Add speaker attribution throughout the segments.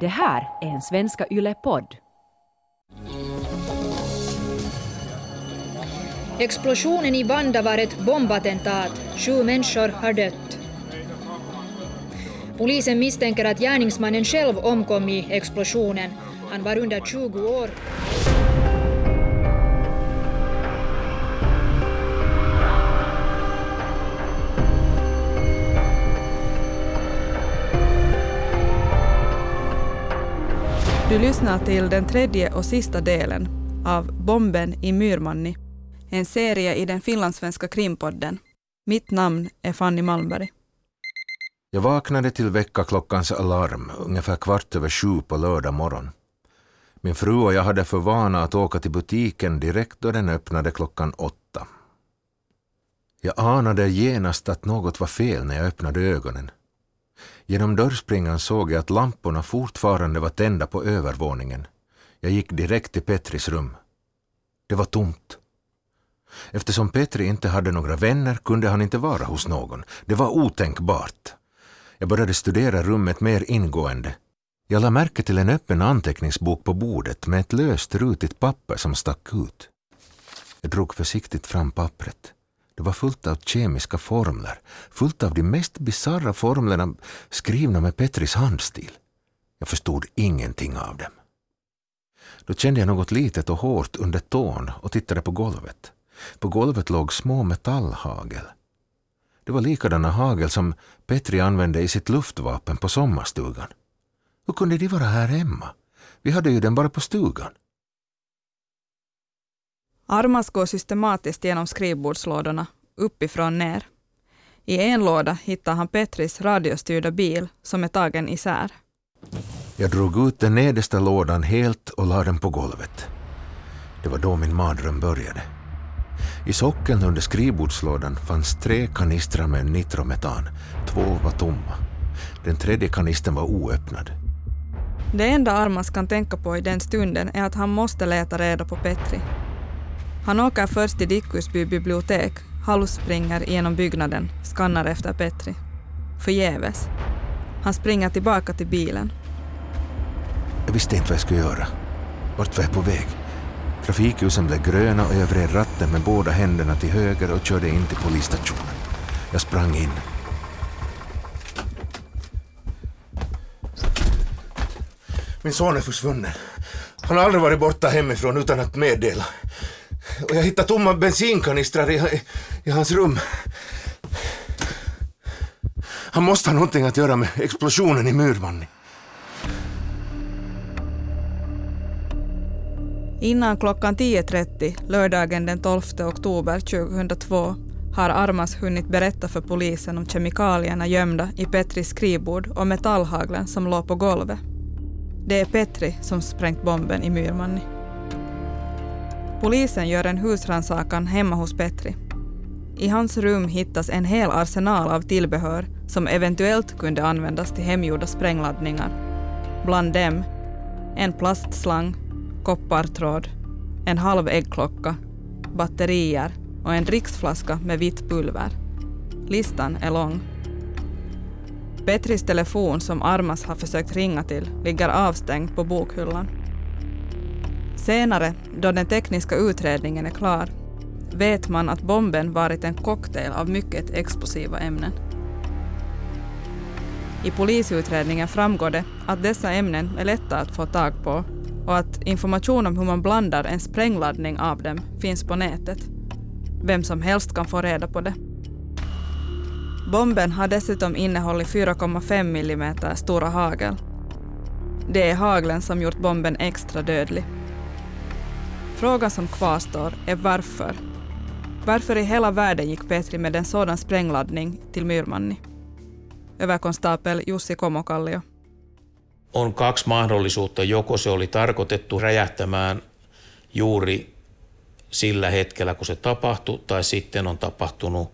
Speaker 1: Det här är en Svenska Yle-podd.
Speaker 2: Explosionen i Vanda var ett bombattentat. Sju människor har dött. Polisen misstänker att gärningsmannen själv omkom i explosionen. Han var under 20 år.
Speaker 3: Du lyssnar till den tredje och sista delen av Bomben i Myrmanni, en serie i den finlandssvenska krimpodden. Mitt namn är Fanny Malmberg.
Speaker 4: Jag vaknade till väckarklockans alarm ungefär kvart över sju på lördag morgon. Min fru och jag hade för vana att åka till butiken direkt då den öppnade klockan åtta. Jag anade genast att något var fel när jag öppnade ögonen. Genom dörrspringan såg jag att lamporna fortfarande var tända på övervåningen. Jag gick direkt till Petris rum. Det var tomt. Eftersom Petri inte hade några vänner kunde han inte vara hos någon. Det var otänkbart. Jag började studera rummet mer ingående. Jag lade märke till en öppen anteckningsbok på bordet med ett löst rutigt papper som stack ut. Jag drog försiktigt fram pappret. Det var fullt av kemiska formler, fullt av de mest bisarra formlerna skrivna med Petris handstil. Jag förstod ingenting av dem. Då kände jag något litet och hårt under tån och tittade på golvet. På golvet låg små metallhagel. Det var likadana hagel som Petri använde i sitt luftvapen på sommarstugan. Hur kunde de vara här hemma? Vi hade ju den bara på stugan.
Speaker 3: Armas går systematiskt genom skrivbordslådorna, uppifrån ner. I en låda hittar han Petris radiostyrda bil som är tagen isär.
Speaker 4: Jag drog ut den nedersta lådan helt och lade den på golvet. Det var då min mardröm började. I sockeln under skrivbordslådan fanns tre kanistrar med nitrometan. Två var tomma. Den tredje kanistern var oöppnad.
Speaker 3: Det enda Armas kan tänka på i den stunden är att han måste leta reda på Petri. Han åker först till Dickusby bibliotek, halvspringer genom byggnaden, skannar efter Petri. Förgäves. Han springer tillbaka till bilen.
Speaker 4: Jag visste inte vad jag skulle göra. Vart var jag på väg? Trafikljusen blev gröna och jag vred ratten med båda händerna till höger och körde in till polisstationen. Jag sprang in. Min son är försvunnen. Han har aldrig varit borta hemifrån utan att meddela. Och jag hittade tomma bensinkanistrar i, i hans rum. Han måste ha någonting att göra med explosionen i Myrmanni.
Speaker 3: Innan klockan 10.30 lördagen den 12 oktober 2002 har Armas hunnit berätta för polisen om kemikalierna gömda i Petris skrivbord och metallhaglen som låg på golvet. Det är Petri som sprängt bomben i Myrmanni. Polisen gör en husrannsakan hemma hos Petri. I hans rum hittas en hel arsenal av tillbehör som eventuellt kunde användas till hemgjorda sprängladdningar. Bland dem en plastslang, koppartråd, en halv äggklocka, batterier och en dricksflaska med vitt pulver. Listan är lång. Petris telefon som Armas har försökt ringa till ligger avstängd på bokhyllan. Senare, då den tekniska utredningen är klar, vet man att bomben varit en cocktail av mycket explosiva ämnen. I polisutredningen framgår det att dessa ämnen är lätta att få tag på och att information om hur man blandar en sprängladdning av dem finns på nätet. Vem som helst kan få reda på det. Bomben har dessutom innehållit 4,5 mm stora hagel. Det är haglen som gjort bomben extra dödlig. Frågan som kvarstår är varför. Varför i hela världen gick Petri med en sådan sprängladdning till Myrmanni? Överkonstapel Jussi Komokallio.
Speaker 5: On kaksi mahdollisuutta. Joko se oli tarkoitettu räjähtämään juuri sillä hetkellä, kun se tapahtui, tai sitten on tapahtunut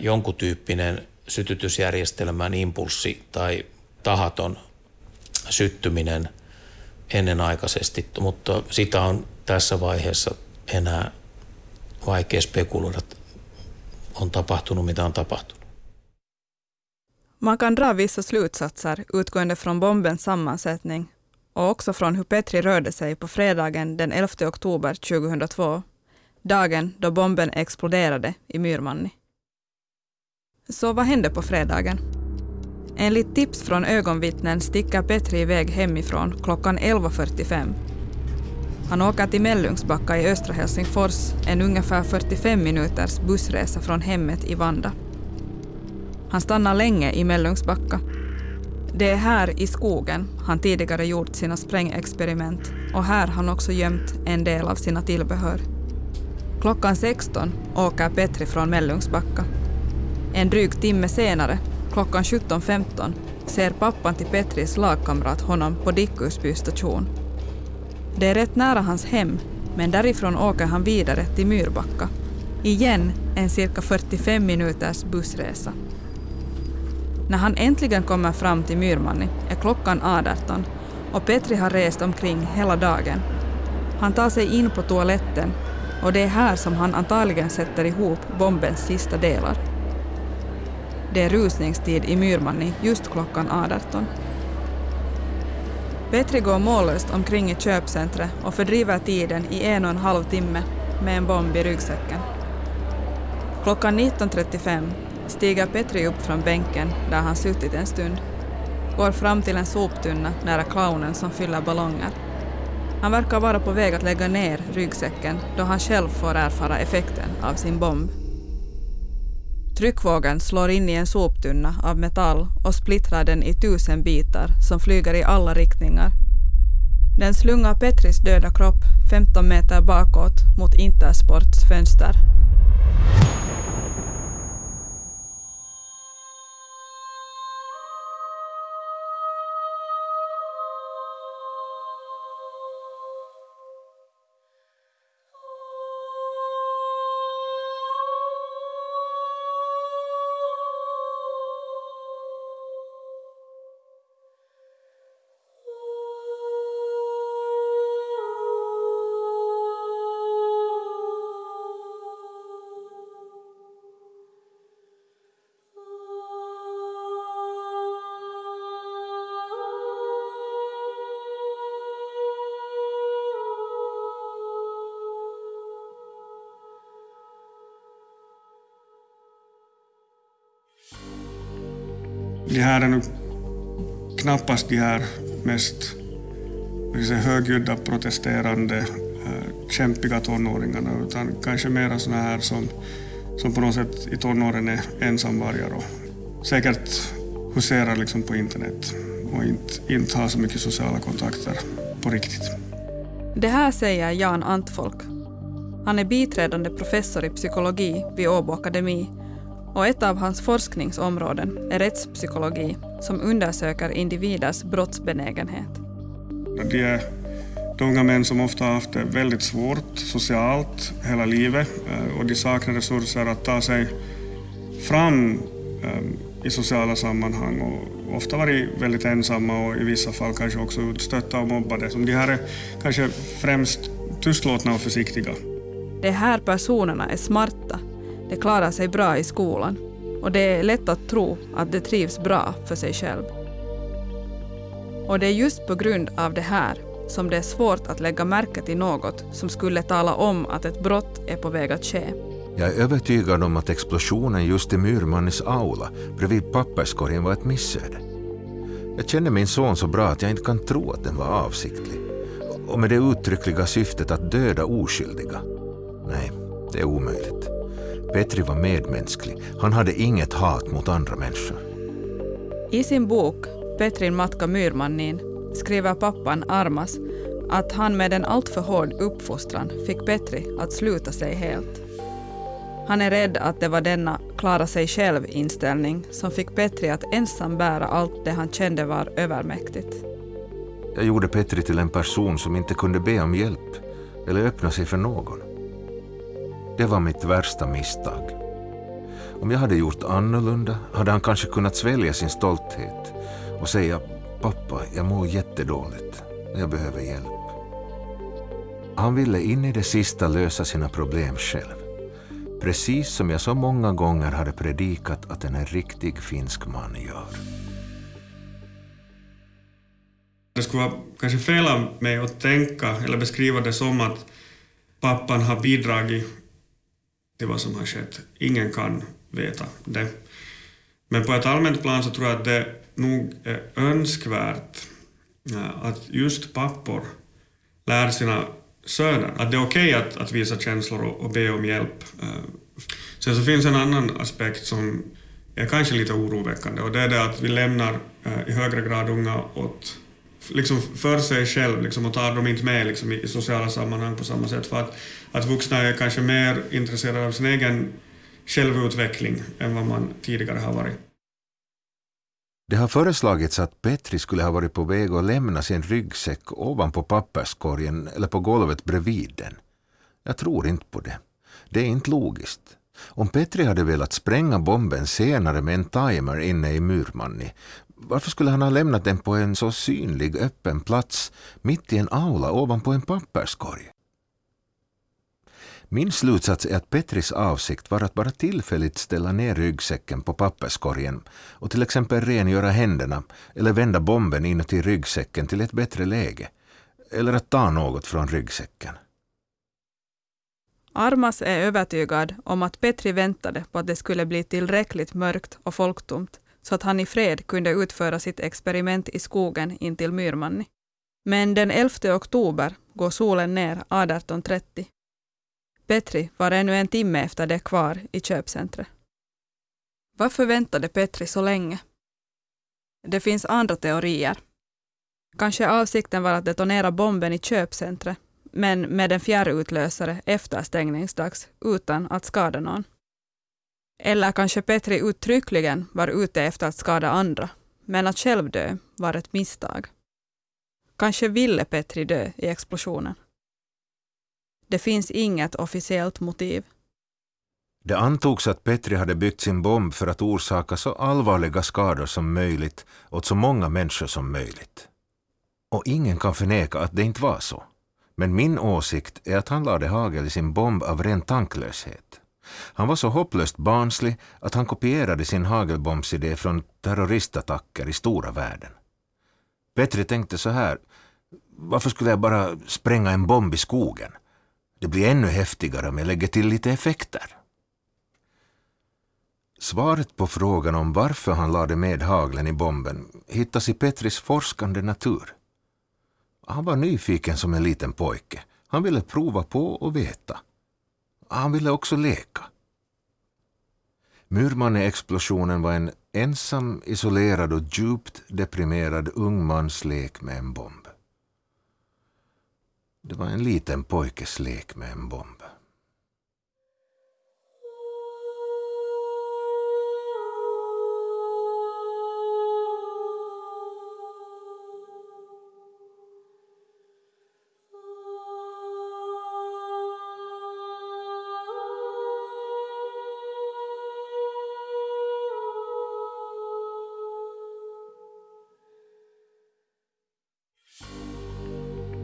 Speaker 5: jonkun tyyppinen sytytysjärjestelmän impulssi tai tahaton syttyminen ennenaikaisesti, mutta sitä on tässä vaiheessa enää vaikea spekuloida, on tapahtunut mitä on tapahtunut.
Speaker 3: Man kan dra vissa slutsatser utgående från bombens sammansättning och också från hur Petri rörde sig på fredagen den 11 oktober 2002, dagen då bomben exploderade i Myrmanni. Så vad hände på fredagen? Enligt tips från ögonvittnen sticker Petri iväg hemifrån klockan 11.45. Han åker till Mellungsbacka i östra Helsingfors, en ungefär 45 minuters bussresa från hemmet i Vanda. Han stannar länge i Mellungsbacka. Det är här i skogen han tidigare gjort sina sprängexperiment och här han också gömt en del av sina tillbehör. Klockan 16 åker Petri från Mellungsbacka. En dryg timme senare, klockan 17.15, ser pappan till Petris lagkamrat honom på Dickusby station. Det är rätt nära hans hem, men därifrån åker han vidare till Myrbacka. Igen en cirka 45 minuters bussresa. När han äntligen kommer fram till Myrmanni är klockan 18 och Petri har rest omkring hela dagen. Han tar sig in på toaletten och det är här som han antagligen sätter ihop bombens sista delar. Det är rusningstid i Myrmanni just klockan 18. Petri går mållöst omkring i köpcentret och fördriver tiden i en och en halv timme med en bomb i ryggsäcken. Klockan 19.35 stiger Petri upp från bänken där han suttit en stund, går fram till en soptunna nära clownen som fyller ballonger. Han verkar vara på väg att lägga ner ryggsäcken då han själv får erfara effekten av sin bomb. Tryckvågen slår in i en soptunna av metall och splittrar den i tusen bitar som flyger i alla riktningar. Den slungar Petris döda kropp 15 meter bakåt mot Intersports fönster.
Speaker 6: De här är nu knappast de här mest högljudda, protesterande, äh, kämpiga tonåringarna utan kanske mera såna här som, som på något sätt i tonåren är ensamvargar och säkert huserar liksom på internet och inte, inte har så mycket sociala kontakter på riktigt.
Speaker 3: Det här säger Jan Antfolk. Han är biträdande professor i psykologi vid Åbo Akademi och ett av hans forskningsområden är rättspsykologi som undersöker individers brottsbenägenhet.
Speaker 6: De är de unga män som ofta har haft det väldigt svårt socialt hela livet eh, och de saknar resurser att ta sig fram eh, i sociala sammanhang och ofta varit väldigt ensamma och i vissa fall kanske också utstötta och mobbade. De här är kanske främst tystlåtna och försiktiga.
Speaker 3: De här personerna är smarta de klarar sig bra i skolan och det är lätt att tro att de trivs bra för sig själv. Och det är just på grund av det här som det är svårt att lägga märke till något som skulle tala om att ett brott är på väg att ske.
Speaker 4: Jag är övertygad om att explosionen just i Myrmannis aula bredvid papperskorgen var ett missöde. Jag känner min son så bra att jag inte kan tro att den var avsiktlig. Och med det uttryckliga syftet att döda oskyldiga. Nej, det är omöjligt. Petri var medmänsklig. Han hade inget hat mot andra människor.
Speaker 3: I sin bok Petrin matka Myrmannin skriver pappan Armas att han med en alltför hård uppfostran fick Petri att sluta sig helt. Han är rädd att det var denna klara sig själv-inställning som fick Petri att ensam bära allt det han kände var övermäktigt.
Speaker 4: Jag gjorde Petri till en person som inte kunde be om hjälp eller öppna sig för någon. Det var mitt värsta misstag. Om jag hade gjort annorlunda hade han kanske kunnat svälja sin stolthet och säga ”pappa, jag mår jättedåligt. Jag behöver hjälp”. Han ville in i det sista lösa sina problem själv. Precis som jag så många gånger hade predikat att en riktig finsk man gör.
Speaker 6: Det skulle vara kanske fel av mig att tänka eller beskriva det som att pappan har bidragit till vad som har skett. Ingen kan veta det. Men på ett allmänt plan så tror jag att det nog är önskvärt eh, att just pappor lär sina söner att det är okej okay att, att visa känslor och, och be om hjälp. Eh, sen så finns en annan aspekt som är kanske lite oroväckande och det är det att vi lämnar eh, i högre grad unga åt liksom för sig själv liksom, och tar dem inte med liksom, i, sociala sammanhang på samma sätt. För att, att vuxna är kanske mer intresserade av sin egen självutveckling än vad man tidigare har varit.
Speaker 4: Det har föreslagits att Petri skulle ha varit på väg att lämna sin ryggsäck ovanpå papperskorgen eller på golvet bredvid den. Jag tror inte på det. Det är inte logiskt. Om Petri hade velat spränga bomben senare med en timer inne i Murmanni varför skulle han ha lämnat den på en så synlig öppen plats mitt i en aula ovanpå en papperskorg? Min slutsats är att Petris avsikt var att bara tillfälligt ställa ner ryggsäcken på papperskorgen och till exempel rengöra händerna eller vända bomben inuti ryggsäcken till ett bättre läge. Eller att ta något från ryggsäcken.
Speaker 3: Armas är övertygad om att Petri väntade på att det skulle bli tillräckligt mörkt och folktomt så att han i fred kunde utföra sitt experiment i skogen intill Myrmanni. Men den 11 oktober går solen ner 18.30. Petri var ännu en timme efter det kvar i köpcentret. Varför väntade Petri så länge? Det finns andra teorier. Kanske avsikten var att detonera bomben i köpcentret, men med en fjärrutlösare efter stängningsdags utan att skada någon. Eller kanske Petri uttryckligen var ute efter att skada andra, men att själv dö var ett misstag. Kanske ville Petri dö i explosionen. Det finns inget officiellt motiv.
Speaker 4: Det antogs att Petri hade byggt sin bomb för att orsaka så allvarliga skador som möjligt åt så många människor som möjligt. Och ingen kan förneka att det inte var så. Men min åsikt är att han lade hagel i sin bomb av ren tanklöshet. Han var så hopplöst barnslig att han kopierade sin hagelbombsidé från terroristattacker i stora världen. Petri tänkte så här, varför skulle jag bara spränga en bomb i skogen? Det blir ännu häftigare om jag lägger till lite effekter. Svaret på frågan om varför han lade med haglen i bomben hittas i Petris forskande natur. Han var nyfiken som en liten pojke. Han ville prova på och veta. Ah, han ville också leka. Murmanne-explosionen var en ensam, isolerad och djupt deprimerad ung mans lek med en bomb. Det var en liten pojkes lek med en bomb.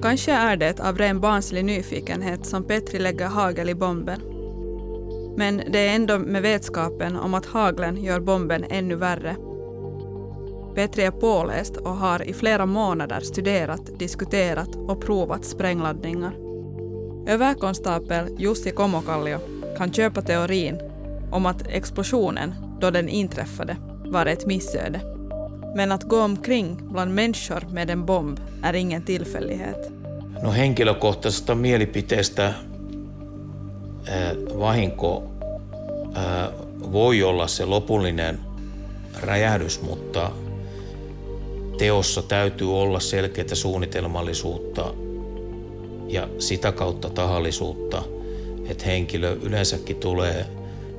Speaker 3: Kanske är det av ren barnslig nyfikenhet som Petri lägger hagel i bomben. Men det är ändå med vetskapen om att haglen gör bomben ännu värre. Petri är påläst och har i flera månader studerat, diskuterat och provat sprängladdningar. Överkonstapel Jussi Komokallio kan köpa teorin om att explosionen, då den inträffade, var ett missöde. Men att gå omkring bland människor med en bomb är ingen tillfällighet.
Speaker 5: No henkilökohtaisesta mielipiteestä vahinko voi olla se lopullinen räjähdys, mutta teossa täytyy olla selkeää suunnitelmallisuutta ja sitä kautta tahallisuutta, että henkilö yleensäkin tulee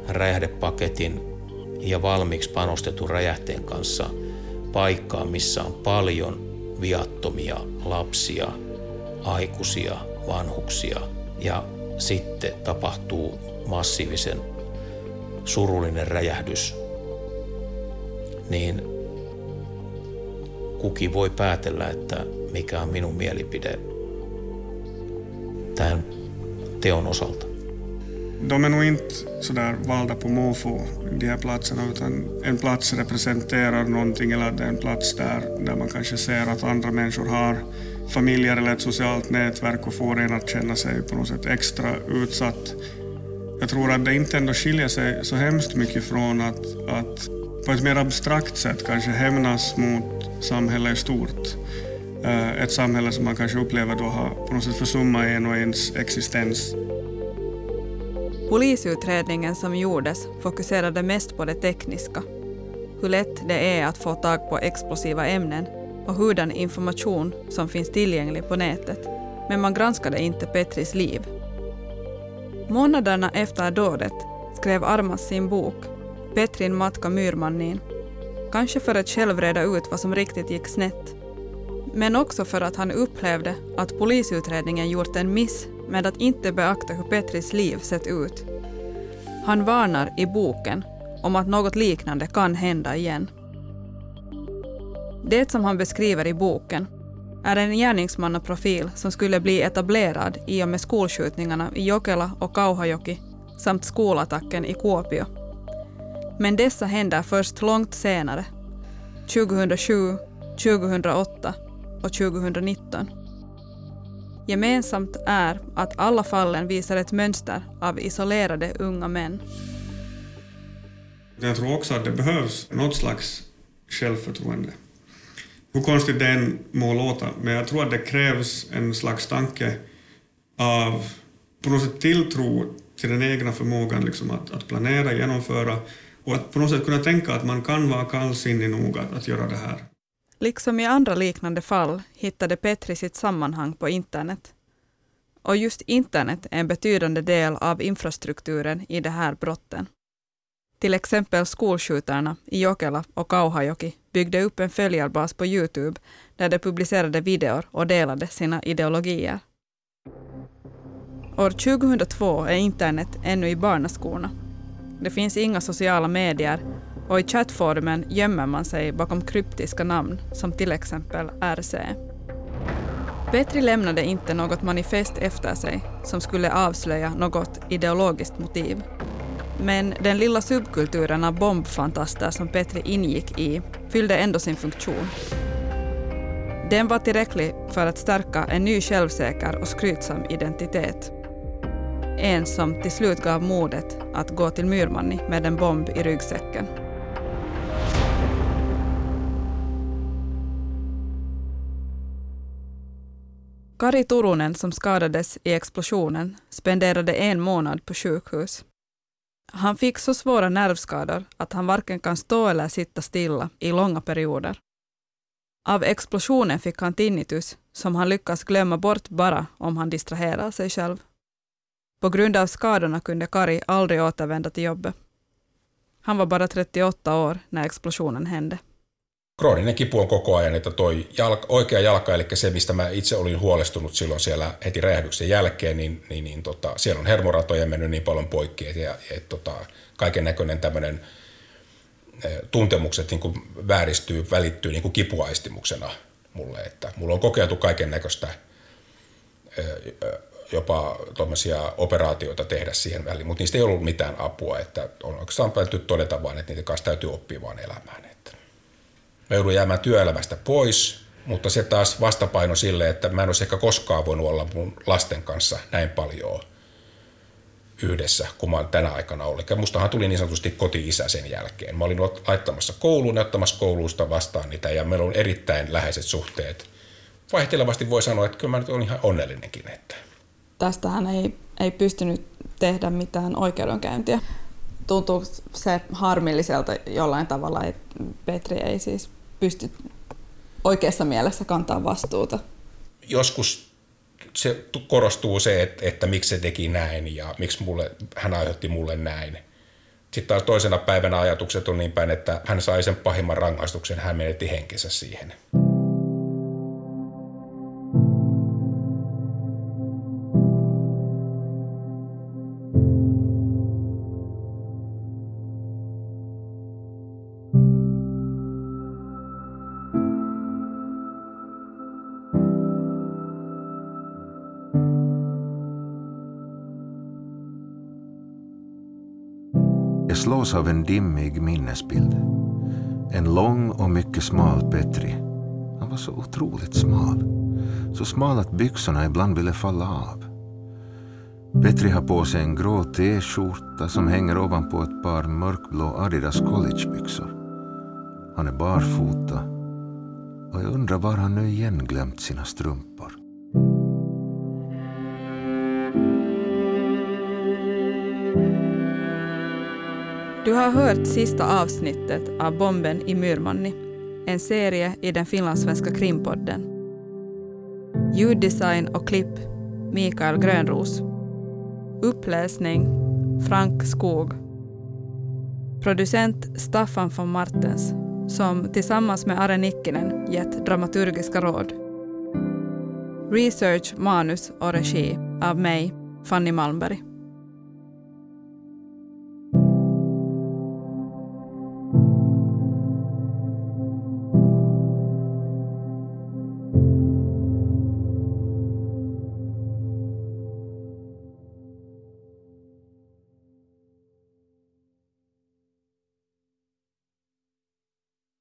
Speaker 5: räjähdepaketin ja valmiiksi panostetun räjähteen kanssa – paikkaan, missä on paljon viattomia lapsia, aikuisia, vanhuksia ja sitten tapahtuu massiivisen surullinen räjähdys, niin kuki voi päätellä, että mikä on minun mielipide tämän teon osalta.
Speaker 6: De är nog inte sådär valda på måfå, de här platserna, utan en plats representerar någonting eller det är en plats där, där man kanske ser att andra människor har familjer eller ett socialt nätverk och får en att känna sig på något sätt extra utsatt. Jag tror att det inte ändå skiljer sig så hemskt mycket från att, att på ett mer abstrakt sätt kanske hämnas mot samhället i stort. Eh, ett samhälle som man kanske upplever då har på något sätt försummat en och ens existens.
Speaker 3: Polisutredningen som gjordes fokuserade mest på det tekniska. Hur lätt det är att få tag på explosiva ämnen och hurdan information som finns tillgänglig på nätet. Men man granskade inte Petris liv. Månaderna efter dådet skrev Armas sin bok Petrin matka Myrmannin. Kanske för att själv reda ut vad som riktigt gick snett. Men också för att han upplevde att polisutredningen gjort en miss med att inte beakta hur Petris liv sett ut. Han varnar i boken om att något liknande kan hända igen. Det som han beskriver i boken är en gärningsmannaprofil som skulle bli etablerad i och med skolskjutningarna i Jokela och Kauhajoki samt skolattacken i Kuopio. Men dessa händer först långt senare, 2007, 2008 och 2019. Gemensamt är att alla fallen visar ett mönster av isolerade unga män.
Speaker 6: Jag tror också att det behövs något slags självförtroende. Hur konstigt det än må låta, men jag tror att det krävs en slags tanke av på något sätt tilltro till den egna förmågan liksom att, att planera, genomföra och att på något sätt kunna tänka att man kan vara kallsinnig nog att, att göra det här.
Speaker 3: Liksom i andra liknande fall hittade Petri sitt sammanhang på internet. Och just internet är en betydande del av infrastrukturen i de här brotten. Till exempel skolskjutarna i Jokela och Kauhajoki byggde upp en följarbas på Youtube där de publicerade videor och delade sina ideologier. År 2002 är internet ännu i barnaskorna. Det finns inga sociala medier och i chattformen gömmer man sig bakom kryptiska namn som till exempel RC. Petri lämnade inte något manifest efter sig som skulle avslöja något ideologiskt motiv. Men den lilla subkulturen av bombfantaster som Petri ingick i fyllde ändå sin funktion. Den var tillräcklig för att stärka en ny självsäker och skrytsam identitet. En som till slut gav modet att gå till Myrmanni med en bomb i ryggsäcken. Kari Turunen som skadades i explosionen spenderade en månad på sjukhus. Han fick så svåra nervskador att han varken kan stå eller sitta stilla i långa perioder. Av explosionen fick han tinnitus som han lyckas glömma bort bara om han distraherar sig själv. På grund av skadorna kunde Kari aldrig återvända till jobbet. Han var bara 38 år när explosionen hände.
Speaker 7: Krooninen kipu on koko ajan, että toi jalka, oikea jalka, eli se mistä mä itse olin huolestunut silloin siellä heti räjähdyksen jälkeen, niin, niin, niin tota, siellä on hermoratoja mennyt niin paljon poikki, että et, tota, kaiken näköinen tämmöinen tuntemukset niin kuin vääristyy, välittyy niin kuin kipuaistimuksena mulle, että mulla on kokeiltu kaiken näköistä jopa tuommoisia operaatioita tehdä siihen väliin, mutta niistä ei ollut mitään apua, että on oikeastaan päätty todeta vaan, että niitä kanssa täytyy oppia vaan elämään. Että mä joudun jäämään työelämästä pois, mutta se taas vastapaino sille, että mä en olisi ehkä koskaan voinut olla mun lasten kanssa näin paljon yhdessä, kun mä tänä aikana ollut. Ja mustahan tuli niin sanotusti koti-isä sen jälkeen. Mä olin laittamassa kouluun, ottamassa koulusta vastaan niitä ja meillä on erittäin läheiset suhteet. Vaihtelevasti voi sanoa, että kyllä mä nyt olen ihan onnellinenkin. Että.
Speaker 3: Tästähän ei, ei pystynyt tehdä mitään oikeudenkäyntiä. Tuntuu se harmilliselta jollain tavalla, että Petri ei siis pysty oikeassa mielessä kantaa vastuuta.
Speaker 7: Joskus se korostuu se, että, että miksi se teki näin ja miksi mulle, hän aiheutti mulle näin. Sitten taas toisena päivänä ajatukset on niin päin, että hän sai sen pahimman rangaistuksen, hän menetti henkensä siihen.
Speaker 4: Jag slås av en dimmig minnesbild. En lång och mycket smal Petri. Han var så otroligt smal. Så smal att byxorna ibland ville falla av. Petri har på sig en grå t-skjorta som hänger ovanpå ett par mörkblå Adidas collegebyxor. Han är barfota och jag undrar var han nu igen glömt sina strumpor.
Speaker 3: Du har hört sista avsnittet av Bomben i Myrmanni, en serie i den finlandssvenska krimpodden. Ljuddesign och klipp Mikael Grönros. Uppläsning Frank Skog. Producent Staffan von Martens, som tillsammans med Are Nikkinen gett dramaturgiska råd. Research, manus och regi av mig, Fanny Malmberg.